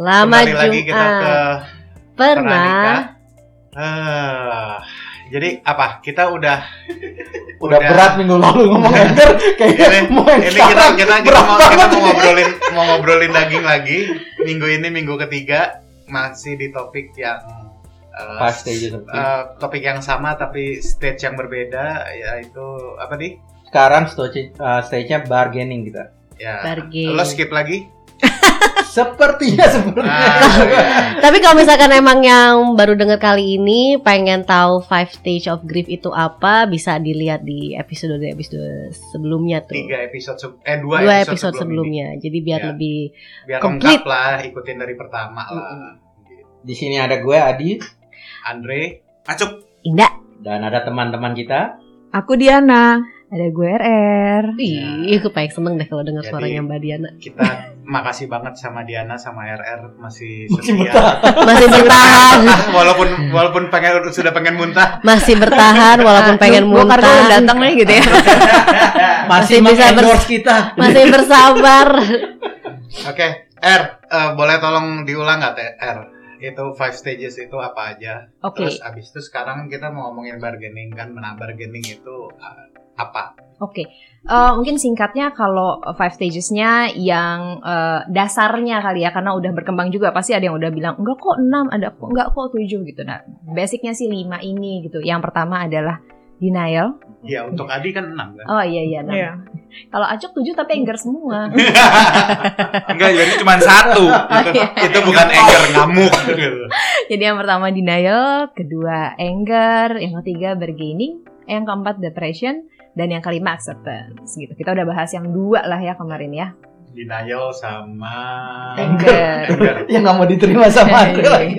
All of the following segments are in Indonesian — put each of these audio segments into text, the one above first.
Selamat Kembali lagi kita Jumat. ke Pernah. Eh, jadi apa? Kita udah Udah berat minggu lalu ngomong anchor ini, kayaknya mau yang ini kita kita kita berat mau, kita mau ngobrolin mau ngobrolin daging lagi. Minggu ini minggu ketiga masih di topik yang eh, grief. eh, topik yang sama tapi stage yang berbeda yaitu apa nih? Sekarang stage uh, stage-nya bargaining kita. Ya. Bargain. Lo skip lagi? Sepertinya. Ah, iya. Tapi kalau misalkan emang yang baru dengar kali ini pengen tahu five stage of grief itu apa, bisa dilihat di episode episode sebelumnya tuh. Tiga episode eh dua, Dua episode, episode sebelum ini. sebelumnya. Jadi biar Ya. lebih Biar lengkap lah, ikutin dari pertama lah. Di sini ada gue Adi Andre, Acuk. indah. dan ada teman-teman kita. Aku Diana. Ada gue RR. Ih, aku paling seneng deh kalau dengar suaranya Mbak Diana. kita makasih banget sama Diana sama RR masih Masih setia. betah. Masih bertahan, walaupun walaupun pengen sudah pengen muntah. masih bertahan walaupun pengen Gue karena udah muntah. datang nih gitu ya. Masih Masih bisa bisa kita. Masih bersabar. Oke, R, eh, boleh tolong diulang nggak Teh R? Itu five stages itu apa aja? Oke. Terus abis itu sekarang kita mau ngomongin bargaining kan, nah bargaining itu uh, apa? Oke. Eh, mungkin singkatnya kalau five stagesnya yang eh, dasarnya kali ya karena udah berkembang juga pasti ada yang udah bilang enggak kok enam ada kok enggak kok tujuh gitu nah basicnya sih lima ini gitu yang pertama adalah denial Ya untuk Adi kan enam kan? oh iya iya enam kalau Acuk tujuh tapi anger semua Enggak, jadi cuma satu. itu, iya. itu bukan anger ngamuk. Jadi yang pertama denial, kedua anger, yang ketiga bargaining, yang keempat depression, dan yang kelima acceptance gitu. Kita udah bahas yang dua lah ya kemarin ya. Denial sama Anger. Anger. Yang nggak mau diterima sama Iya. lagi.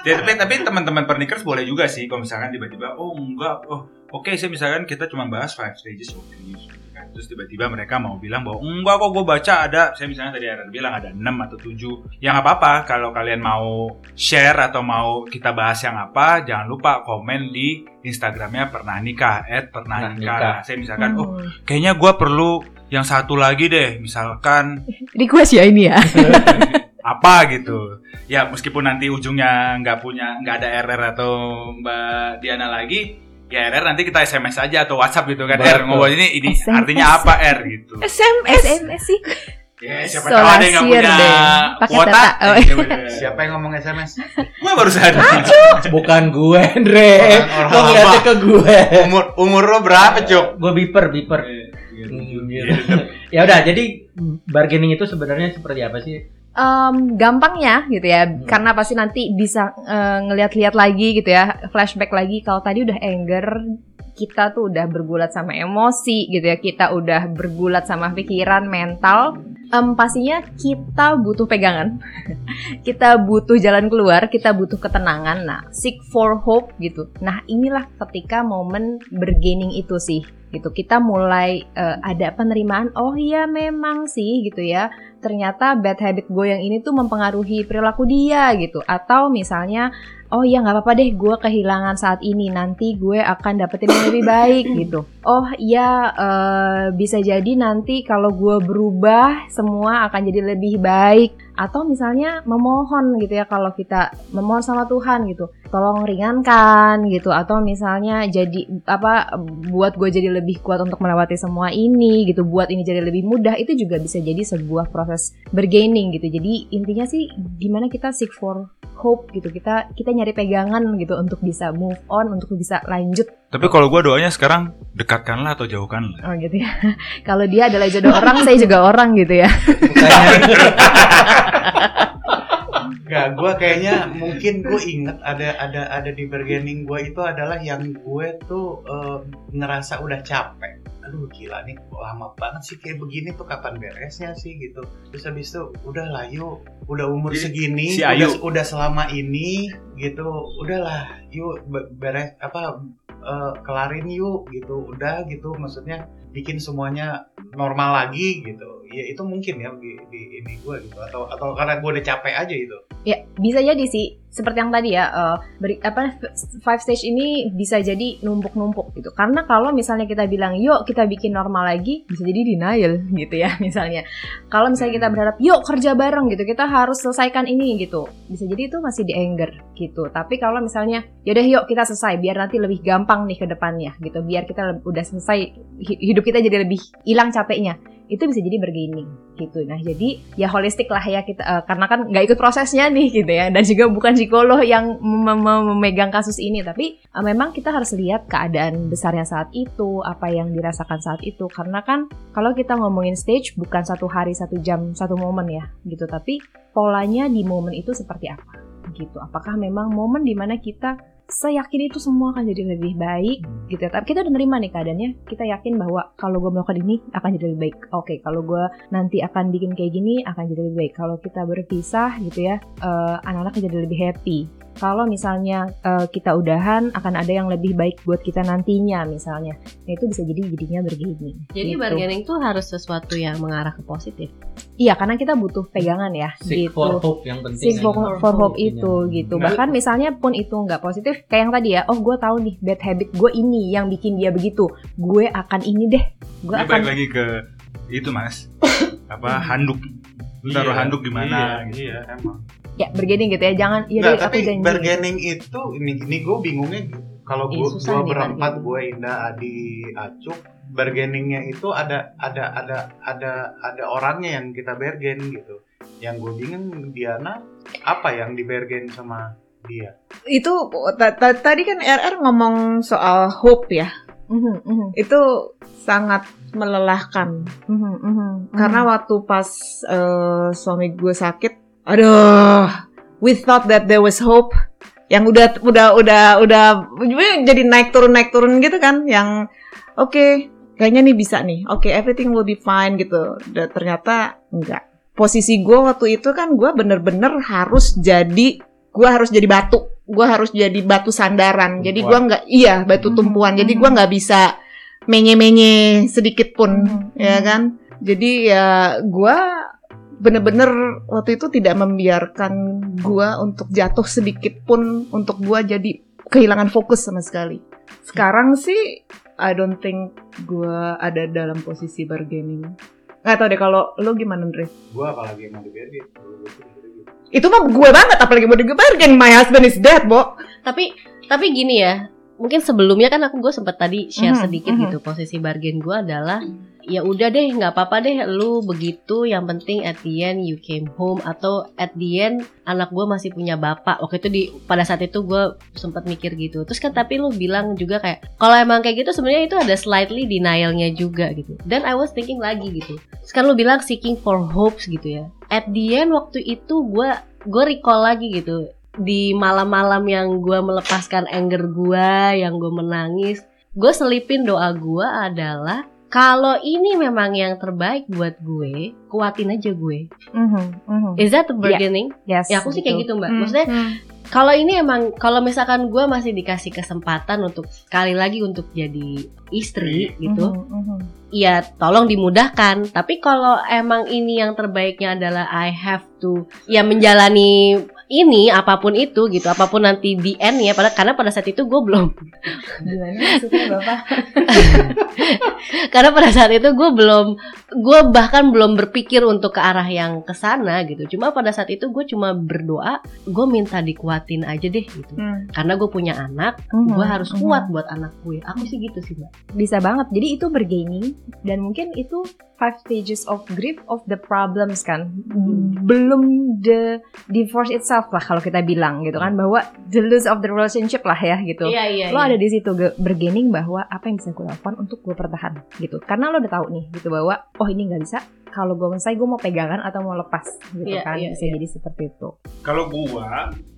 Jadi, tapi tapi teman-teman pernikers boleh juga sih kalau misalkan tiba-tiba oh enggak oh oke sih misalkan kita cuma bahas five stages of grief gitu kan. Terus tiba-tiba mereka mau bilang bahwa enggak kok gue baca ada saya misalnya tadi ada bilang ada 6 atau 7 ya nggak apa-apa kalau kalian mau share atau mau kita bahas yang apa jangan lupa komen di Instagramnya pernah nikah at pernah nikah. Nah, saya misalkan oh Hmm. kayaknya gue perlu yang satu lagi deh misalkan Request ya ini ya. apa gitu ya meskipun nanti ujungnya nggak punya nggak ada RR atau Mbak Diana lagi ya RR nanti kita SMS aja atau WhatsApp gitu kan R Betul. ngobrol ini ini SMS. artinya apa R gitu SMS. SMS sih. ya siapa tahu ada yang nggak Solasir punya kuota data. Oh, Eh, iya. Siapa yang ngomong SMS? gue baru sadar Bukan gue, Andre. Lo ngeliatnya ke gue. Umur umur lo berapa, Cuk? Gue biper, biper. Ya udah, jadi bargaining itu sebenarnya seperti apa sih? Em, gampangnya gitu ya, karena pasti nanti bisa eh, ngeliat-liat lagi gitu ya, flashback lagi. Kalau tadi udah anger, kita tuh udah bergulat sama emosi gitu ya, kita udah bergulat sama pikiran, mental. Em, pastinya kita butuh pegangan, kita butuh jalan keluar, kita butuh ketenangan. Nah, seek for hope gitu. Nah, inilah ketika momen bergaining itu sih gitu. Kita mulai eh, ada penerimaan. Oh iya memang sih gitu ya ternyata bad habit gue yang ini tuh mempengaruhi perilaku dia gitu. Atau misalnya oh ya nggak apa-apa deh gue kehilangan saat ini nanti gue akan dapetin yang lebih baik gitu. Oh iya eh, bisa jadi nanti kalau gue berubah semua akan jadi lebih baik atau misalnya memohon gitu ya kalau kita memohon sama Tuhan gitu. Tolong ringankan gitu. Atau misalnya jadi apa buat gue jadi lebih kuat untuk melewati semua ini gitu. Buat ini jadi lebih mudah itu juga bisa jadi sebuah proses bergaining gitu. Jadi intinya sih gimana kita seek for hope gitu. Kita kita nyari pegangan gitu untuk bisa move on untuk bisa lanjut tapi kalau gue doanya sekarang dekatkanlah atau jauhkanlah. Oh gitu ya. Kalau dia adalah jodoh orang saya juga orang gitu ya. Enggak, gue kayaknya mungkin gue inget ada ada ada di bargaining gue itu adalah yang gue tuh eh, ngerasa udah capek. Aduh gila nih kok lama banget sih kayak begini tuh kapan beresnya sih gitu. Terus habis itu udah lah yuk, udah umur Jadi, segini, si udah, udah selama ini gitu, udahlah yuk be- beres apa eh, kelarin yuk gitu, udah gitu maksudnya bikin semuanya normal lagi gitu. Ya itu mungkin ya di, di ini gue gitu atau atau karena gue udah capek aja gitu. ya bisa jadi sih seperti yang tadi ya uh, beri, apa five stage ini bisa jadi numpuk-numpuk gitu. Karena kalau misalnya kita bilang yuk kita bikin normal lagi bisa jadi denial gitu ya misalnya. Kalau misalnya kita berharap yuk kerja bareng gitu kita harus selesaikan ini gitu. Bisa jadi itu masih di anger gitu. Tapi kalau misalnya yaudah yuk kita selesai biar nanti lebih gampang nih ke depannya gitu. Biar kita udah selesai hidup kita jadi lebih hilang capeknya itu bisa jadi bergaining gitu. Nah jadi ya holistik lah ya kita uh, karena kan nggak ikut prosesnya nih gitu ya dan juga bukan psikolog yang mem mem memegang kasus ini tapi uh, memang kita harus lihat keadaan besarnya saat itu apa yang dirasakan saat itu karena kan kalau kita ngomongin stage bukan satu hari satu jam satu momen ya gitu tapi polanya di momen itu seperti apa gitu. Apakah memang momen di mana kita saya yakin itu semua akan jadi lebih baik. Gitu ya. Tapi kita udah nerima nih keadaannya. Kita yakin bahwa kalau gue melakukan ini akan jadi lebih baik. Oke, kalau gue nanti akan bikin kayak gini akan jadi lebih baik. Kalau kita berpisah gitu ya, uh, anak-anak jadi lebih happy kalau misalnya uh, kita udahan akan ada yang lebih baik buat kita nantinya misalnya nah, itu bisa jadi jadinya bergaining jadi gitu. bargaining tuh harus sesuatu yang mengarah ke positif iya karena kita butuh pegangan ya Seek gitu for hope yang penting Seek for, for, for hope itu gitu bahkan misalnya pun itu nggak positif kayak yang tadi ya oh gue tahu nih bad habit gue ini yang bikin dia begitu. Gue akan ini deh. Gue akan balik lagi ke itu mas. Apa handuk. Taruh iya, handuk di mana iya, gitu. iya emang. Ya bargaining gitu ya. Jangan ya nah, tapi aku bargaining itu ini ini gue bingungnya kalau gue gue berempat gue Indah Adi Acuk bargainingnya itu ada ada ada ada ada orangnya yang kita bargain gitu. Yang gue bingung Diana apa yang di bargain sama dia itu tadi kan RR ngomong soal hope ya. Mm -hmm, itu sangat melelahkan. Mm -hmm, mm -hmm. karena waktu pas uh, suami gue sakit aduh we thought that there was hope. Yang udah udah udah udah jadi naik turun naik turun gitu kan yang oke okay, kayaknya nih bisa nih. Oke okay, everything will be fine gitu. Dan ternyata enggak. Posisi gue waktu itu kan gue bener-bener harus jadi gue harus jadi batu gue harus jadi batu sandaran tumpuan. jadi gue nggak iya batu mm-hmm. tumpuan jadi gue nggak bisa menye-menye sedikit pun mm-hmm. ya kan jadi ya gue bener-bener waktu itu tidak membiarkan gua untuk jatuh sedikit pun untuk gua jadi kehilangan fokus sama sekali. Sekarang sih I don't think gua ada dalam posisi bargaining. Gak tau deh kalau lo gimana Andre? Gua apalagi mau di bargain. Itu mah gue banget apalagi mau di bargain. My husband is dead, Bo. Tapi tapi gini ya, mungkin sebelumnya kan aku gue sempat tadi share mm -hmm, sedikit mm -hmm. gitu posisi bargain gue adalah ya udah deh nggak apa-apa deh lu begitu. Yang penting at the end you came home. Atau at the end anak gue masih punya bapak. Waktu itu di pada saat itu gue sempat mikir gitu. Terus kan tapi lu bilang juga kayak kalau emang kayak gitu sebenarnya itu ada slightly denialnya juga gitu. Dan I was thinking lagi gitu. Sekarang lu bilang seeking for hopes gitu ya. At the end waktu itu gue gue recall lagi gitu. Di malam-malam yang gue melepaskan anger gue yang gue menangis gue selipin doa gue adalah kalau ini memang yang terbaik buat gue, kuatin aja gue. Mm-hmm, mm-hmm. Is that the bargaining? Yeah. Yes. Ya aku sih kayak gitu mbak. Mm-hmm. Maksudnya mm-hmm. kalau ini emang kalau misalkan gue masih dikasih kesempatan untuk sekali lagi untuk jadi istri gitu, mm-hmm. ya tolong dimudahkan. Tapi kalau emang ini yang terbaiknya adalah I have to ya menjalani ini apa pun itu gitu apa pun nanti di end ya pada karena pada saat itu gue belum gimana maksudnya bapak karena pada saat itu gue belum gue bahkan belum berpikir untuk ke arah yang ke sana gitu cuma pada saat itu gue cuma berdoa gue minta dikuatin aja deh gitu hmm. karena gue punya anak hmm. gue harus hmm. kuat buat anak gue aku sih gitu sih mbak bisa banget jadi itu bergaining dan mungkin itu five stages of grief of the problems kan hmm. belum the divorce itself lah kalau kita bilang gitu kan bahwa the lose of the relationship lah ya gitu iya, iya, lo iya. ada di situ bergaining bahwa apa yang bisa gue lakukan untuk gue pertahan gitu karena lo udah tahu nih gitu bahwa oh ini nggak bisa kalau gue selesai gue mau pegangan atau mau lepas gitu iya, kan iya, bisa iya. jadi seperti itu kalau gue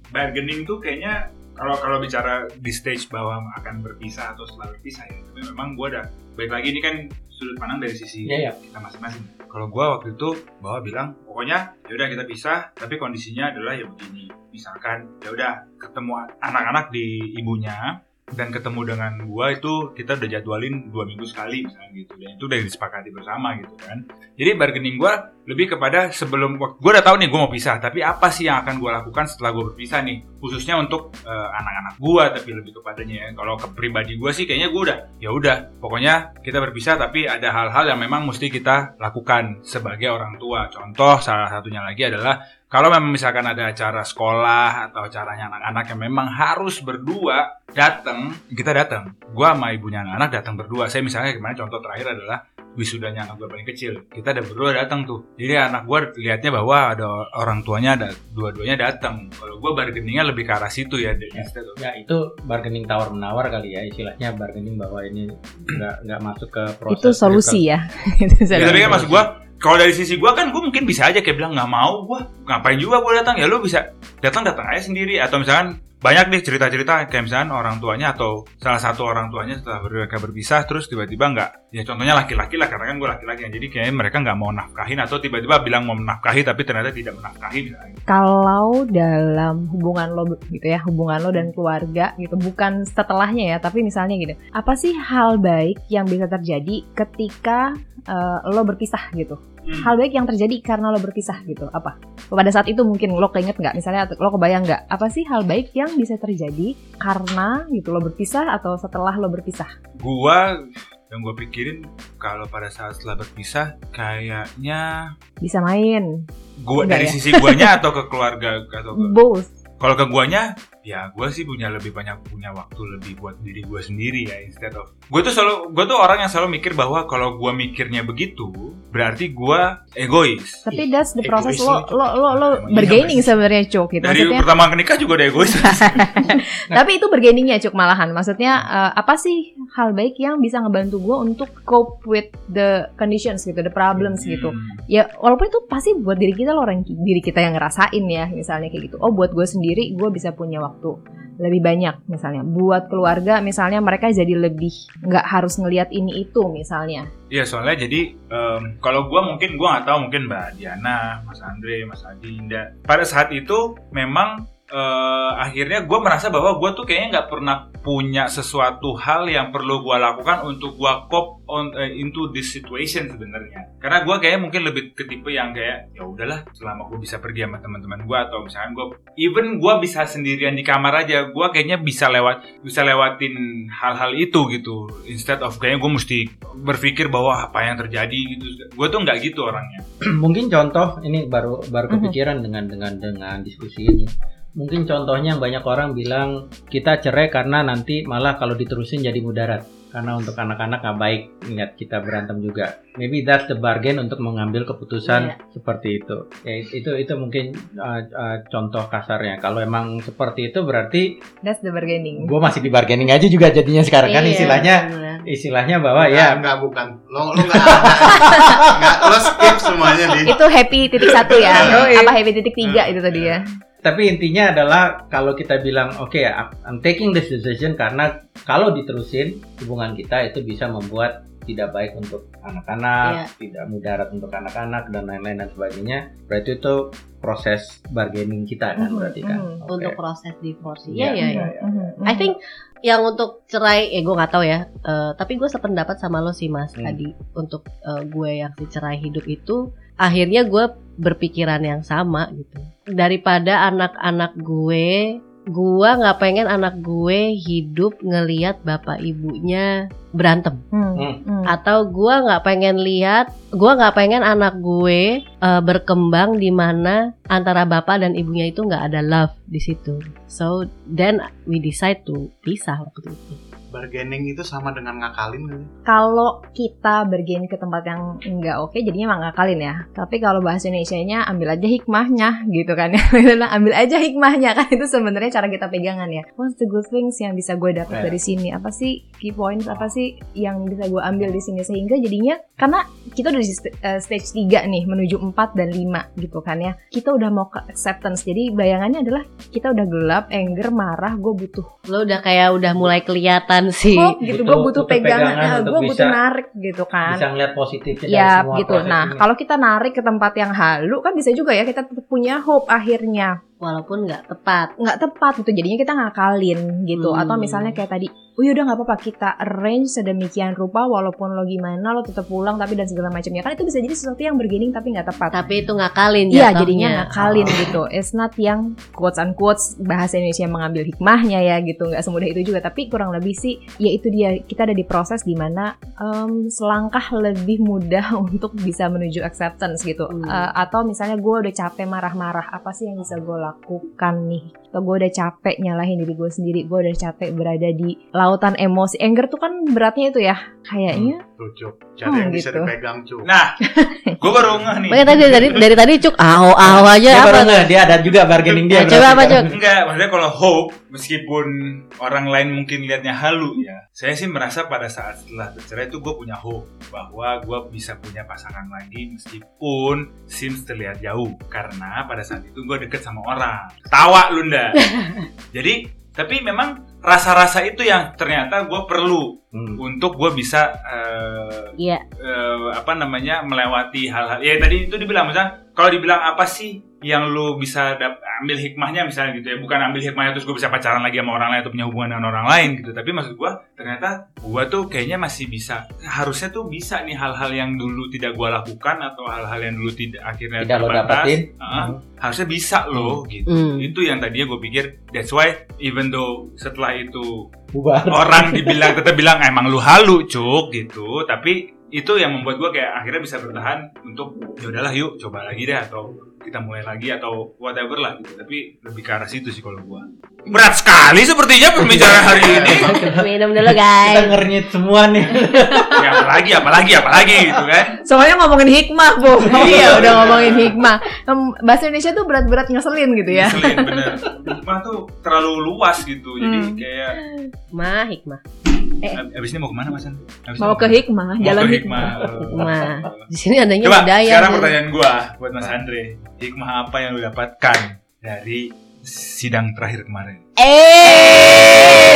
bargaining tuh kayaknya kalau kalau bicara di stage bahwa akan berpisah atau setelah berpisah ya tapi memang gue udah baik lagi ini kan sudut pandang dari sisi yeah, yeah. kita masing-masing kalau gue waktu itu bahwa bilang pokoknya ya udah kita pisah tapi kondisinya adalah ya begini misalkan ya udah ketemu anak-anak di ibunya dan ketemu dengan gua itu kita udah jadwalin dua minggu sekali misalnya gitu. Dan itu udah disepakati bersama gitu kan. Jadi bargaining gua lebih kepada sebelum gua udah tahu nih gua mau pisah tapi apa sih yang akan gua lakukan setelah gua berpisah nih? Khususnya untuk uh, anak-anak gua tapi lebih kepadanya ya. Kalau ke pribadi gua sih kayaknya gua udah ya udah. Pokoknya kita berpisah tapi ada hal-hal yang memang mesti kita lakukan sebagai orang tua. Contoh salah satunya lagi adalah kalau memang misalkan ada acara sekolah atau acaranya anak-anak yang memang harus berdua datang, kita datang. Gua sama ibunya anak-anak datang berdua. Saya misalnya kemarin contoh terakhir adalah wisudanya anak gue paling kecil. Kita ada berdua datang tuh. Jadi anak gue lihatnya bahwa ada orang tuanya ada dua-duanya datang. Kalau gue bargainingnya lebih ke arah situ ya. Ya, ya itu bargaining tawar menawar kali ya istilahnya bargaining bahwa ini nggak nggak masuk ke proses. Itu solusi ya. itu ya tapi kan maksud gue kalau dari sisi gue kan gue mungkin bisa aja kayak bilang nggak mau gue ngapain juga gue datang? Ya lo bisa datang datang aja sendiri. Atau misalkan banyak nih cerita-cerita kayak misalkan orang tuanya atau salah satu orang tuanya setelah mereka berpisah terus tiba-tiba nggak ya contohnya laki-laki lah karena kan gue laki-laki jadi kayaknya mereka nggak mau nafkahin atau tiba-tiba bilang mau menafkahi tapi ternyata tidak menafkahi misalnya. Kalau dalam hubungan lo gitu ya hubungan lo dan keluarga gitu bukan setelahnya ya tapi misalnya gitu apa sih hal baik yang bisa terjadi ketika uh, lo berpisah gitu hmm. hal baik yang terjadi karena lo berpisah gitu. Apa? Pada saat itu mungkin lo keinget nggak misalnya lo kebayang nggak apa sih hal baik yang bisa terjadi karena gitu lo berpisah atau setelah lo berpisah? Gua yang gue pikirin kalau pada saat setelah berpisah kayaknya bisa main. Gua dari ya? sisi guanya atau ke keluarga atau ke... both. Kalau ke guanya ya gue sih punya lebih banyak punya waktu lebih buat diri gue sendiri ya instead of gue tuh selalu gue tuh orang yang selalu mikir bahwa kalau gue mikirnya begitu berarti gue egois. Tapi that's the process. Lo lo lo lo bergaining sebenarnya cuk gitu. Dari maksudnya, pertama nikah juga udah egois. Tapi itu bergainingnya cuk malahan. Maksudnya uh, apa sih hal baik yang bisa ngebantu gue untuk cope with the conditions gitu the problems gitu. hmm. gitu? Ya walaupun itu pasti buat diri kita lo orang diri kita yang ngerasain ya misalnya kayak gitu. Oh buat gue sendiri gue bisa punya waktu waktu. Lebih banyak misalnya. Buat keluarga misalnya mereka jadi lebih nggak harus ngelihat ini itu misalnya. Iya soalnya jadi um, kalau gue mungkin gue nggak tahu mungkin mbak Diana Mas Andre Mas Adi Indah. Pada saat itu memang uh, akhirnya gue merasa bahwa gue tuh kayaknya nggak pernah punya sesuatu hal yang perlu gue lakukan untuk gue cop on uh, into this situation sebenarnya. Karena gue kayaknya mungkin lebih ke tipe yang kayak ya udahlah selama gue bisa pergi sama teman-teman gue atau misalnya gue even gue bisa sendirian di kamar aja gue kayaknya bisa lewat bisa lewatin hal-hal itu gitu. Instead of kayaknya gue mesti berpikir bahwa apa yang terjadi gitu. Gue tuh nggak gitu orangnya. Mungkin contoh ini baru baru kepikiran mm -hmm. dengan dengan dengan diskusi ini mungkin contohnya yang banyak orang bilang kita cerai karena nanti malah kalau diterusin jadi mudarat. Karena untuk anak-anak nggak baik ingat kita berantem juga. Maybe that's the bargain untuk mengambil keputusan yeah. seperti itu. Ya itu itu mungkin uh, uh, contoh kasarnya. Kalau emang seperti itu berarti that's the bargaining. gue masih di bargaining aja juga jadinya sekarang kan? Iya, istilahnya istilahnya bahwa enggak, ya enggak bukan. Lo lo enggak enggak lo skip semuanya nih itu happy titik satu ya. Apa happy titik tiga itu tadi ya tapi intinya adalah kalau kita bilang oke okay, I'm taking this decision karena kalau diterusin hubungan kita itu bisa membuat tidak baik untuk anak-anak, yeah. tidak mudarat untuk anak-anak dan lain-lain dan sebagainya. Berarti itu proses bargaining kita kan mm-hmm, berarti kan. Mm-hmm. Okay. Untuk proses divorce. Iya iya iya. I think yang untuk cerai, eh gue nggak tahu ya. Uh, tapi gue sependapat sama lo sih mas mm. tadi untuk uh, gue yang si cerai hidup itu akhirnya gue berpikiran yang sama gitu daripada anak-anak gue gue nggak pengen anak gue hidup ngeliat bapak ibunya berantem hmm. Hmm. hmm. atau gue nggak pengen lihat gue nggak pengen anak gue uh, berkembang di mana antara bapak dan ibunya itu nggak ada love di situ so then we decide to pisah waktu itu bargaining itu sama dengan ngakalin kan? Kalau kita bergain ke tempat yang enggak oke, jadinya emang ngakalin ya. Tapi kalau bahasa Indonesia-nya ambil aja hikmahnya gitu kan ya. ambil aja hikmahnya kan itu sebenarnya cara kita pegangan ya. What's the good things yang bisa gue dapat yeah. dari sini? Apa sih key points? Apa sih yang bisa gue ambil di sini sehingga jadinya karena kita udah di uh, stage 3 nih menuju 4 dan 5 gitu kan ya. Kita udah mau ke acceptance. Jadi bayangannya adalah kita udah gelap, anger, marah, gue butuh. Lo udah kayak udah mulai kelihatan kelihatan sih. Oh, gitu. Gue butuh pegangan, pegangan gue butuh narik gitu kan. Bisa ngeliat positifnya ya, semua gitu. Nah, kalau kita narik ke tempat yang halu kan bisa juga ya kita punya hope akhirnya walaupun nggak tepat. nggak tepat gitu jadinya kita ngakalin gitu Hmm. atau misalnya kayak tadi oh ya udah nggak apa-apa. Kita arrange sedemikian rupa walaupun lo gimana lo tetap pulang tapi dan segala macamnya. Kan itu bisa jadi sesuatu yang bergening tapi nggak tepat. Tapi itu ngakalin Iya jatuhnya. jadinya ngakalin gitu. It's not yang quotes unquotes bahasa Indonesia mengambil hikmahnya ya gitu. Nggak semudah itu juga. Tapi kurang lebih sih ya itu dia. Kita ada di proses di mana em, selangkah lebih mudah untuk bisa menuju acceptance gitu. Hmm. Eh, atau misalnya gue udah capek marah-marah apa sih yang bisa gue lakukan nih atau gue udah capek nyalahin diri gue sendiri gue udah capek berada di lautan emosi anger tuh kan beratnya itu ya kayaknya Tuh, Cuk. Cari Hmm, yang bisa gitu. dipegang, Cuk. Nah, gue baru ngeh nih. Makanya tadi dari dari tadi cuk aho aho aja Dia apa nggak, dia ada juga bargaining dia. Nah, coba berarti apa, kan. Cuk? Enggak, maksudnya kalau hope meskipun orang lain mungkin lihatnya halu ya. Saya sih merasa pada saat setelah bercerai itu gue punya hope bahwa gue bisa punya pasangan lagi meskipun seems terlihat jauh karena pada saat itu gue deket sama orang. Tawa lu ndak. Jadi tapi memang rasa-rasa itu yang ternyata gue perlu Hmm. untuk gue bisa eh, Iya. eh, apa namanya melewati hal-hal ya tadi itu dibilang misalnya kalau dibilang apa sih yang lu bisa dap- ambil hikmahnya misalnya gitu ya. Bukan ambil hikmahnya terus gue bisa pacaran lagi sama orang lain atau punya hubungan dengan orang lain gitu. Tapi maksud gue ternyata gue tuh kayaknya masih bisa harusnya tuh bisa nih hal-hal yang dulu tidak gue lakukan atau hal-hal yang dulu tidak akhirnya Tidak lo terbatas, dapetin. uh, harusnya bisa loh gitu. Hmm. itu yang tadinya gue pikir that's why even though setelah itu Bubar. orang dibilang tetap bilang emang lu halu cuk gitu. Tapi itu yang membuat gue kayak akhirnya bisa bertahan untuk ya udahlah yuk coba lagi deh atau kita mulai lagi atau whatever lah gitu tapi lebih ke arah situ sih kalau gue berat sekali sepertinya pembicaraan hari ini Minum dulu Kita guys. ngernyit semua nih. ya apalagi apalagi apalagi gitu kan Soalnya ngomongin hikmah, Bu. Iya. iya, udah ngomongin hikmah. Bahasa Indonesia tuh berat-berat ngeselin gitu ya. Ngeselin, bener hikmah tuh terlalu luas gitu jadi Hmm. kayak Mah hikmah. ab- abis ini mau ke mana mas An? Abis ini Mau ke hikmah, jalan ke hikmah. Hikmah. Di sini adanya Coba budaya. sekarang pertanyaan gua buat Mas Andre. Hikmah apa yang lu dapatkan dari sidang terakhir kemarin? Eh.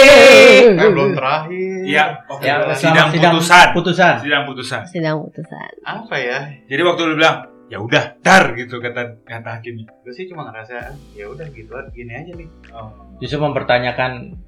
Kan belum terakhir. Iya, oke. Ya, sidang, sidang putusan. Putusan. Sidang putusan. Sedang putusan. Apa ya? Jadi waktu lu bilang, ya udah, dar gitu kata kata hakimnya. Gue sih cuma ngerasa ya udah gitu gini aja nih. Oh. Justru mempertanyakan.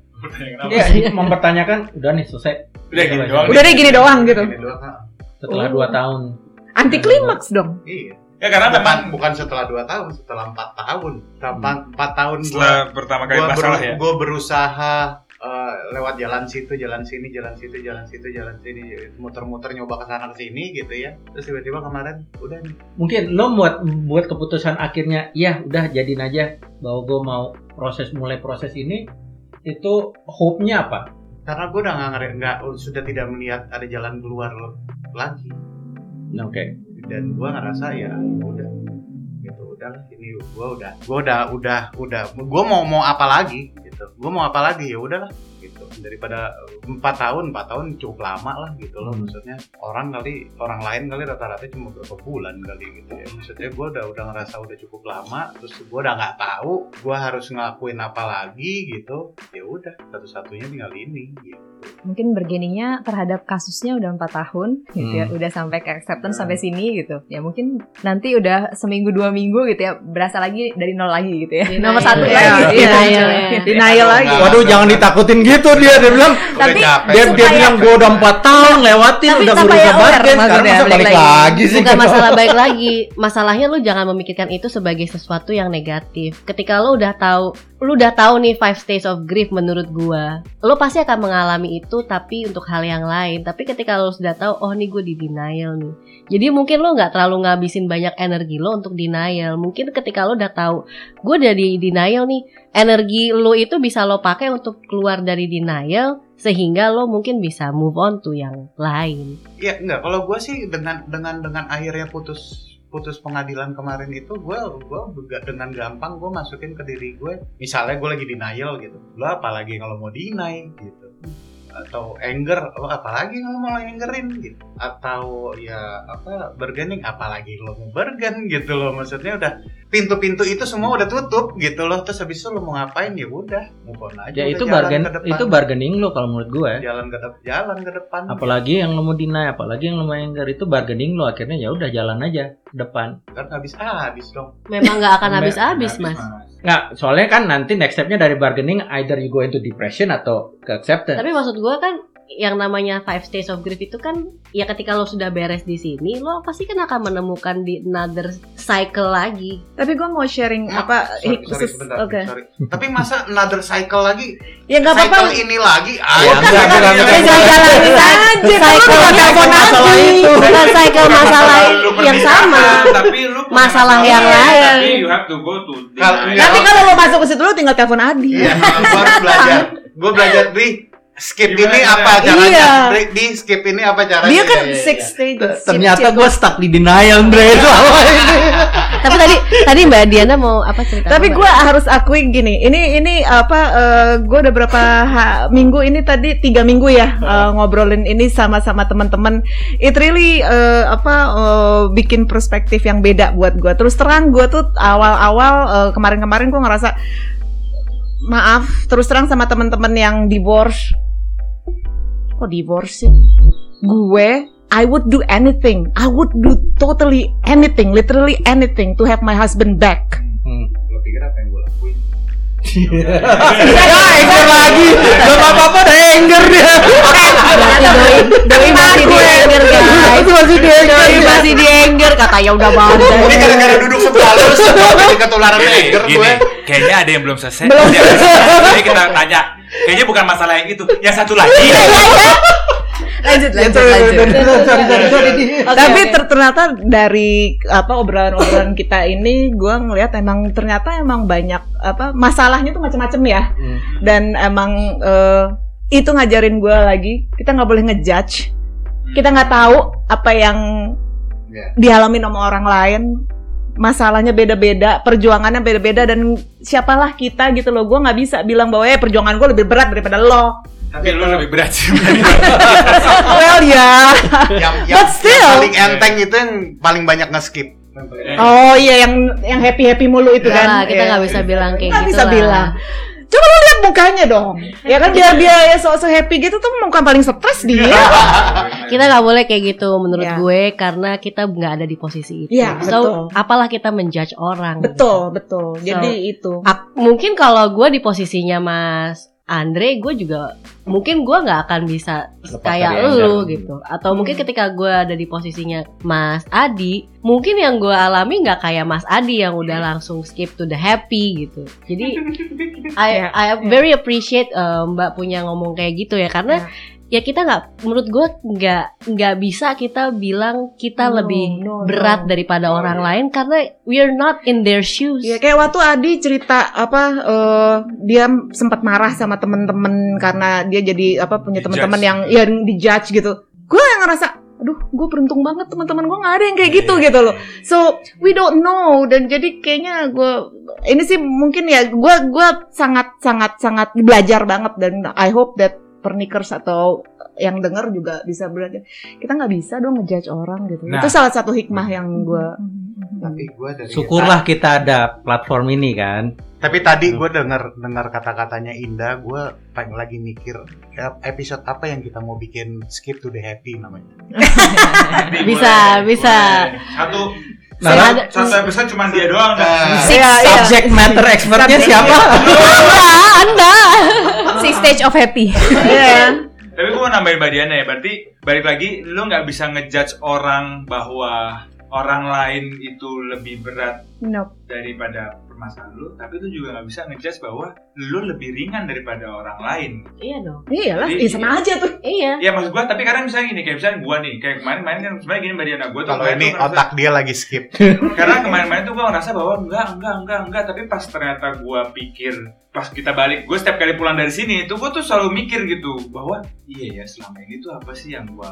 Apa? Iya, mempertanyakan. Udah nih selesai. Udah gini doang. Udah deh gini doang gitu. Gini doang, ha. Setelah Oh. dua tahun. Anti klimaks dong. Iya. Ya karena Bukan, memang bukan setelah dua tahun, setelah empat tahun. Setelah empat tahun gua setelah pertama kali gua, masalah ya. gua berusaha eh, lewat jalan situ, jalan sini, jalan situ, jalan situ, jalan sini, muter-muter nyoba ke sana ke sini gitu ya. Terus tiba-tiba kemarin udah nih. Mungkin lo buat buat keputusan akhirnya, ya udah jadiin aja bahwa gue mau proses mulai proses ini itu hope-nya apa? Karena gue udah nggak sudah tidak melihat ada jalan keluar lagi. Nah, Oke. Dan gua ngerasa ya udah. Gitu udah ini gua udah gua udah udah udah gua mau mau apa lagi? Gitu. Gua mau apa lagi? Ya udahlah gitu. Daripada empat tahun empat tahun cukup lama lah gitu loh. Hmm. maksudnya orang kali orang lain kali rata-rata cuma berapa bulan kali gitu ya. Maksudnya gua udah udah ngerasa udah cukup lama terus gua udah nggak tahu gua harus ngelakuin apa lagi gitu. Ya udah satu-satunya tinggal ini gitu Mungkin bergeningnya terhadap kasusnya udah empat tahun gitu ya, Hmm. udah sampai ke acceptance Hmm. sampai sini gitu. Ya mungkin nanti udah seminggu dua minggu gitu ya, berasa lagi dari nol lagi gitu ya. Denial. Nomor satu Iya, lagi. denial Iya. ya. Denial lagi. Nggak- Waduh, jangan ditakutin gitu dia. Dia bilang, Tapi- dia, dia bilang gue udah empat tahun lewatin, Tapi udah berusaha bargain, sekarang masa balik balik lagi. lagi sih. Bukan masalah baik lagi. Masalahnya lu jangan memikirkan itu sebagai sesuatu yang negatif. Ketika lu udah tahu, lu udah tahu nih five stages of grief menurut gua, lu pasti akan mengalami itu tapi untuk hal yang lain. Tapi ketika lu sudah tahu, oh nih gue di denial nih. Jadi mungkin lu nggak terlalu ngabisin banyak energi lo untuk denial. Mungkin ketika lu udah tahu, gue udah di denial nih, energi lu itu bisa lo pakai untuk keluar dari denial sehingga lo mungkin bisa move on to yang lain. Ya enggak, kalau gue sih dengan dengan dengan akhirnya putus putus pengadilan kemarin itu gue gue dengan gampang gue masukin ke diri gue misalnya gue lagi denial gitu. Lo apalagi kalau mau deny gitu atau anger lo apalagi kalau mau angerin gitu. Atau ya apa bargaining apalagi lo mau bargain gitu loh. Maksudnya udah pintu-pintu itu semua udah tutup gitu loh. Terus habis itu lo mau ngapain? Ya udah move on aja. Ya itu bargain, itu bargaining lo kalau menurut gue. jalan ke depan jalan ke depan. Apalagi yang lo mau deny, apalagi yang lo mau anger itu bargaining lo akhirnya ya udah jalan aja depan. kan habis habis dong. Memang nggak akan Sampai- habis-habis mas. Nggak, soalnya kan nanti next stepnya dari bargaining either you go into depression atau ke acceptance. Tapi maksud gue kan yang namanya five stages of grief itu kan ya ketika lo sudah beres di sini lo pasti kan akan menemukan di another cycle lagi Tapi gue mau sharing Nah, apa sorry, sorry, sebentar, Oke. sorry. Tapi masa another cycle lagi? Ya nggak cycle apa-apa. ini lagi? Ah, Ya, enggak, aja. Cycle masalah itu. bukan cycle masalah yang sama tapi lu Masalah yang lain. Tapi you have to go to Kalau- deny. Nanti kalau lo masuk ke situ lo tinggal telepon Adi. Iya, gue harus belajar. Gue belajar di skip Gimana ini caranya? apa caranya? Iya. Di, di skip ini apa caranya? Dia kan Iya, iya, six iya. stages. Ternyata gue stuck di denial Andre selama ini. tapi tadi tadi mbak Diana mau apa cerita Tapi gue harus akui gini, ini ini apa? gue udah berapa ha- minggu ini tadi tiga minggu ya eh, ngobrolin ini sama-sama teman-teman. It really eh, apa eh, bikin perspektif yang beda buat gue. Terus terang gue tuh awal-awal eh, kemarin-kemarin gue ngerasa maaf terus terang sama teman-teman yang divorce. Kok divorce sih? Gue I would do anything. I would do totally anything, literally anything to have my husband back. Hmm. Lo pikir apa yang gue lakuin? Ya, anger lagi. Gak apa-apa udah anger dia. Berarti doi doi masih di anger guys Itu masih di anger. doi masih di anger katanya udah Ini bandel gara-gara duduk sebelah lu jadi ketularan anger gue. kayaknya ada yang belum selesai. Belum selesai. Jadi kita tanya. Kayaknya bukan masalah yang itu, yang satu lagi. lanjut Ya, sorry, sorry, sorry, sorry, sorry. tapi ter- ternyata dari apa obrolan-obrolan kita ini gue ngelihat emang ternyata emang banyak apa masalahnya tuh macam-macam ya Hmm. dan emang eh, itu ngajarin gue lagi kita nggak boleh ngejudge kita nggak tahu apa yang Iya. dialami sama orang lain masalahnya beda-beda perjuangannya beda-beda dan siapalah kita gitu loh gue nggak bisa bilang bahwa eh perjuangan gue lebih berat daripada lo Tapi lu lebih berat sih. well ya Yang, yang, But still. yang paling enteng itu yang paling banyak nge-skip. Oh iya yang yang happy happy mulu itu Enggak kan. kita Iya. nggak bisa bilang kayak Nggak gitu bisa lah. bilang. Coba lu lihat mukanya dong. Ya kan biar dia ya sok-sok happy gitu tuh muka paling stres dia. kita nggak boleh kayak gitu menurut Ya. gue karena kita nggak ada di posisi itu Iya, so betul. apalah kita menjudge orang betul, betul. Jadi itu. Ak- mungkin kalau gue di posisinya Mas Andre, gue juga mungkin gue nggak akan bisa Lepas kayak lu gitu. Atau Hmm. mungkin ketika gue ada di posisinya Mas Adi, mungkin yang gue alami nggak kayak Mas Adi yang udah langsung skip to the happy gitu. Jadi I Ya, I very appreciate uh, Mbak punya ngomong kayak gitu ya karena ya kita nggak menurut gue nggak nggak bisa kita bilang kita No, lebih no, berat no. daripada orang lain karena we are not in their shoes. Ya kayak waktu Adi cerita apa eh, dia sempat marah sama temen-temen karena dia jadi apa punya teman-teman yang yang dijudge gitu. Gue yang ngerasa aduh gue beruntung banget teman-teman gue nggak ada yang kayak gitu gitu loh so we don't know dan jadi kayaknya gue ini sih mungkin ya gue gue sangat sangat sangat belajar banget dan I hope that pernikers atau yang dengar juga bisa belajar kita nggak bisa dong ngejudge orang gitu Nah. itu salah satu hikmah yang gue Tapi gue dari Syukurlah kita ada platform ini kan. Tapi tadi gue dengar dengar kata-katanya Indah, gue pengen lagi mikir ya, episode apa yang kita mau bikin skip to the happy namanya. Bisa, bisa. Satu Nah, Saya lah, ada- satu episode cuma dia doang. Eh, Iya, iya. subject matter expertnya siapa? Anda. Si stage of happy. Iya. Tapi gue mau nambahin Mbak Diana ya, berarti balik lagi lu nggak bisa ngejudge orang bahwa orang lain itu lebih berat Nope. daripada permasalahan lu, tapi lu juga nggak bisa ngejudge bahwa lu lebih ringan daripada orang lain. Iya dong. Iyalah, Jadi- iya sama aja tuh. Iya. Ya maksud gua, tapi kadang misalnya gini, kayak misalnya gua nih, kayak kemarin-kemarin kan sebenarnya gini Mbak Diana, gua tuh Kalau kemarin ini ngerasa- otak dia lagi skip. karena kemarin-kemarin tuh gue ngerasa bahwa enggak, enggak, enggak, enggak. Tapi pas ternyata gue pikir, pas kita balik, gue setiap kali pulang dari sini, itu gue tuh selalu mikir gitu bahwa iya ya selama ini tuh apa sih yang gue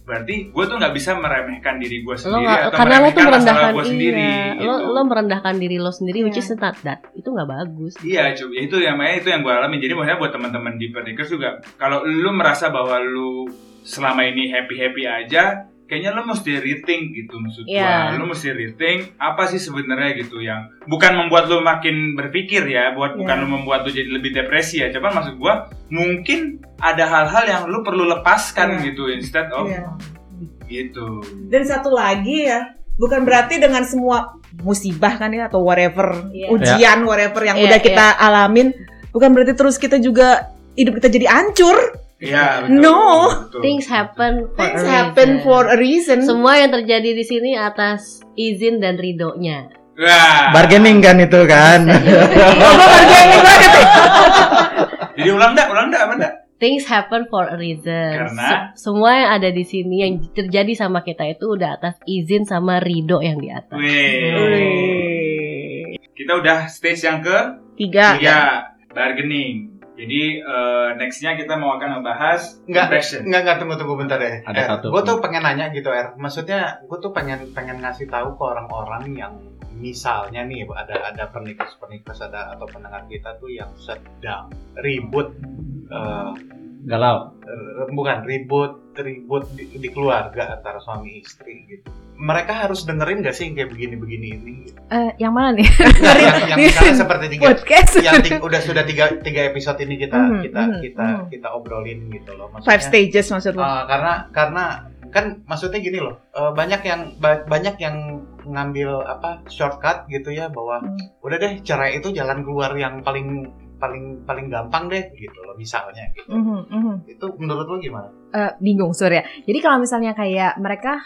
berarti gue tuh nggak bisa meremehkan diri gue Lo sendiri nggak, atau karena lo tuh masalah merendahkan gue sendiri. iya. Lo gitu. lo merendahkan diri lo sendiri, which Iya. is not that. Itu nggak bagus. Iya, cuy. Itu yang makanya itu yang gue alami. Jadi maksudnya buat teman-teman di Pernikers juga, kalau lu merasa bahwa lu selama ini happy happy aja, kayaknya lu mesti rethink gitu maksud gua. Iya. Lu mesti rethink apa sih sebenarnya gitu yang bukan membuat lu makin berpikir ya, buat bukan Iya. lu membuat lu jadi lebih depresi ya. Coba maksud gua mungkin ada hal-hal yang lu perlu lepaskan Iya. gitu instead of Iya. gitu. Dan satu lagi ya, bukan berarti dengan semua musibah kan ya atau whatever Iya. ujian whatever yang Iya, udah kita alamin bukan berarti terus kita juga hidup kita jadi hancur Iya, betul. No. betul. Things happen for things a happen reason. for a reason Semua yang terjadi di sini atas izin dan ridhonya. Wah. Bargaining kan itu kan. Jadi ulang dah, ulang dah, mana? Things happen for a reason. Karena? Se- semua yang ada di sini yang terjadi sama kita itu udah atas izin sama ridho yang di atas. Wih. Wih. Kita udah stage yang ke tiga tiga, bargaining. Jadi eh, nextnya kita mau akan membahas Enggak, impression. enggak, enggak, tunggu, tunggu bentar deh. Ada satu. Gue tuh pengen nanya gitu, Er. Maksudnya, gue tuh pengen pengen ngasih tahu ke orang-orang yang misalnya nih ada ada pernikas-pernikas ada atau pendengar kita tuh yang sedang ribut eh, Galau. eh, bukan ribut ribut di, di keluarga antara suami istri gitu. Mereka harus dengerin gak sih yang kayak begini-begini ini? Gitu? Eh, yang mana nih? Nah, yang, yang misalnya seperti tiga, Podcast. yang ti- udah sudah tiga tiga episode ini kita Mhm, kita mhm, kita mhm. kita obrolin gitu loh. Maksudnya, five stages maksud lo Uh, karena karena kan maksudnya gini loh uh, banyak yang ba- banyak yang ngambil apa shortcut gitu ya bahwa Hmm. udah deh cerai itu jalan keluar yang paling paling paling gampang deh gitu loh misalnya gitu. Mhm, mhm. itu menurut lo gimana? Eh, bingung Surya. Jadi kalau misalnya kayak mereka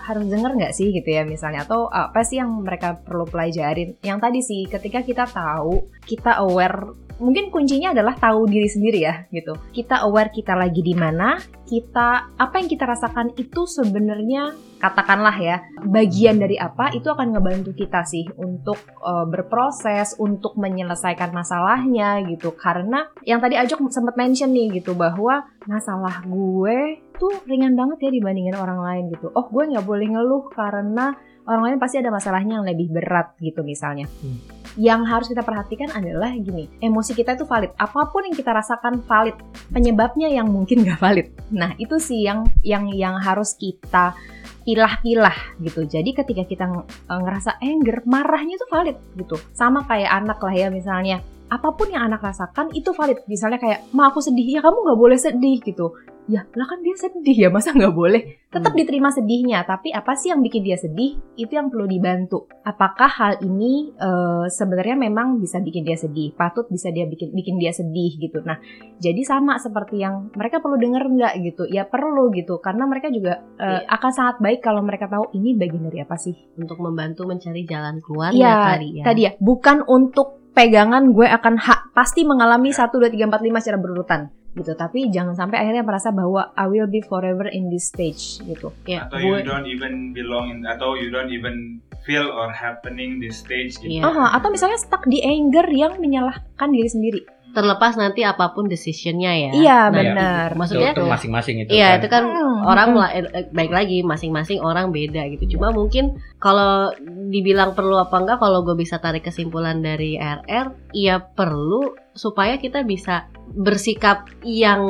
harus denger nggak sih gitu ya misalnya atau apa sih yang mereka perlu pelajarin? Yang tadi sih ketika kita tahu kita aware mungkin kuncinya adalah tahu diri sendiri ya gitu. Kita aware kita lagi di mana, kita apa yang kita rasakan itu sebenarnya katakanlah ya bagian dari apa itu akan ngebantu kita sih untuk eh, berproses untuk menyelesaikan masalahnya gitu karena yang tadi Ajok sempat mention nih gitu bahwa masalah gue tuh ringan banget ya dibandingin orang lain gitu. Oh gue nggak boleh ngeluh karena orang lain pasti ada masalahnya yang lebih berat gitu misalnya. Hmm. Yang harus kita perhatikan adalah gini, emosi kita itu valid. Apa pun yang kita rasakan valid. Penyebabnya yang mungkin nggak valid. Nah itu sih yang yang yang harus kita pilah-pilah gitu. Jadi ketika kita ng- ngerasa anger, marahnya itu valid gitu. Sama kayak anak lah ya misalnya apa pun yang anak rasakan itu valid. Misalnya kayak, ma aku sedih, ya kamu nggak boleh sedih gitu. Ya, lah kan dia sedih ya, masa nggak boleh? Tetap diterima sedihnya, tapi apa sih yang bikin dia sedih? Itu yang perlu dibantu. Apakah hal ini eh, sebenarnya memang bisa bikin dia sedih? Patut bisa dia bikin bikin dia sedih gitu. Nah, jadi sama seperti yang mereka perlu denger nggak gitu? Ya perlu gitu, karena mereka juga eh, akan sangat baik kalau mereka tahu ini bagian dari apa sih? Untuk membantu mencari jalan keluar Iya, tadi ya. tadi ya, bukan untuk pegangan gue akan hak pasti mengalami 1 2 3 4 5 secara berurutan gitu. Tapi jangan sampai akhirnya merasa bahwa I will be forever in this stage gitu. Ya, atau you don't even belong in atau you don't even feel or happening this stage gitu. Iya. Aha, atau misalnya stuck di anger yang menyalahkan diri sendiri. terlepas nanti apa pun decisionnya ya. Iya, Nah, benar. Itu, Maksudnya itu masing-masing itu. Iya kan. itu kan Hmm, orang hmm. baik lagi masing-masing orang beda gitu. Cuma mungkin kalau dibilang perlu apa enggak kalau gue bisa tarik kesimpulan dari RR, iya perlu supaya kita bisa bersikap yang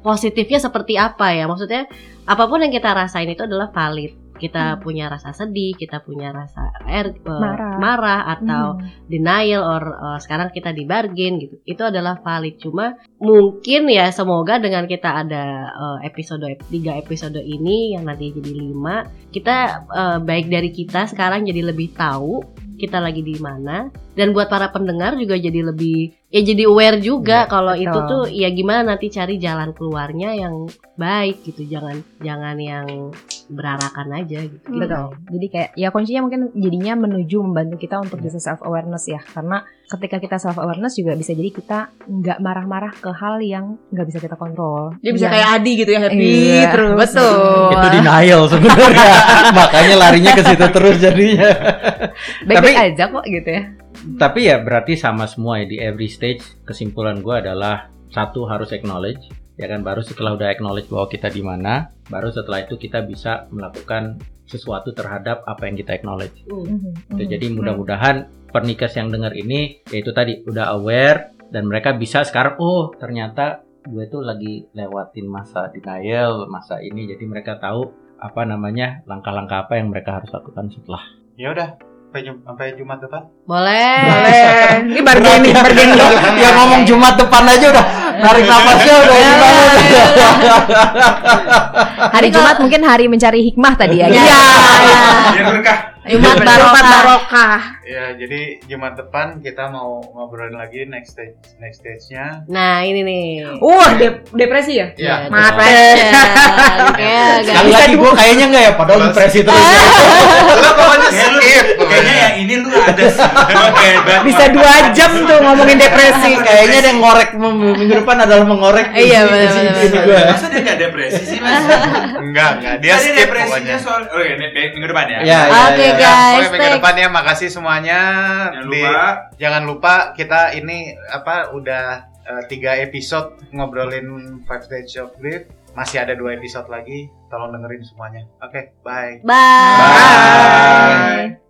positifnya seperti apa ya. Maksudnya apa pun yang kita rasain itu adalah valid. Kita Hmm. punya rasa sedih, kita punya rasa er, eh, Marah. marah atau Hmm. denial or uh, sekarang kita di bargain gitu itu adalah valid cuma mungkin ya semoga dengan kita ada uh, episode tiga episode ini yang nanti jadi lima kita uh, baik dari kita sekarang jadi lebih tahu kita lagi di mana. Dan buat para pendengar juga jadi lebih ya jadi aware juga Iya, kalau itu tuh ya gimana nanti cari jalan keluarnya yang baik gitu. Jangan jangan yang berarakan aja gitu Betul. Jadi kayak ya kuncinya mungkin jadinya menuju membantu kita untuk bisa self awareness ya. Karena ketika kita self awareness juga bisa jadi kita nggak marah-marah ke hal yang nggak bisa kita kontrol. Dia bisa Yang- kayak Adi gitu ya happy Iya, terus. betul. Itu denial sebenarnya. Makanya larinya ke situ terus jadinya. Baik-baik Tapi- aja kok gitu ya. Tapi ya berarti sama semua ya di every stage kesimpulan gue adalah satu harus acknowledge ya kan baru setelah udah acknowledge bahwa kita di mana baru setelah itu kita bisa melakukan sesuatu terhadap apa yang kita acknowledge. Hmm. Gitu. Jadi mudah-mudahan pernikas yang dengar ini yaitu tadi udah aware dan mereka bisa sekarang oh ternyata gue tuh lagi lewatin masa denial masa ini jadi mereka tahu apa namanya langkah-langkah apa yang mereka harus lakukan setelah Ya udah, sampai, Jum- sampai Jumat depan. boleh Boleh. Ini bargaining, bargaining. ya ngomong Jumat depan aja udah narik nafasnya udah gimana Hari Jumat mungkin hari mencari hikmah tadi ya. Iya. Iya. Biar berkah. Jumat Jumat barokah. barokah. Ya, jadi Jumat depan kita mau ngobrolin lagi next stage next stage-nya. Nah ini nih. Wah, dep- depresi ya? Ya, Maaf, depression. Kayak agak- Sekali lagi gue kayaknya nggak ya, padahal depresi terus. ya. Lo pokoknya skip. Kayaknya yang ini lu ada sih. Oke, banget. Bisa dua jam tuh ngomongin depresi. Kayaknya ada yang ngorek minggu depan adalah mengorek. Iya, benar, gua. Masa dia nggak depresi sih mas? Enggak, enggak. Dia Tadi skip depresinya soal. Oh iya, nih, minggu depan ya. Ya, ya, Oke ya. guys, pokoknya minggu depan ya makasih semuanya. Jangan Di- lupa. jangan lupa kita ini apa udah eh, tiga episode ngobrolin Five Stage of Grief. Masih ada dua episode lagi. Tolong dengerin semuanya. Oke, bye. Bye. Bye.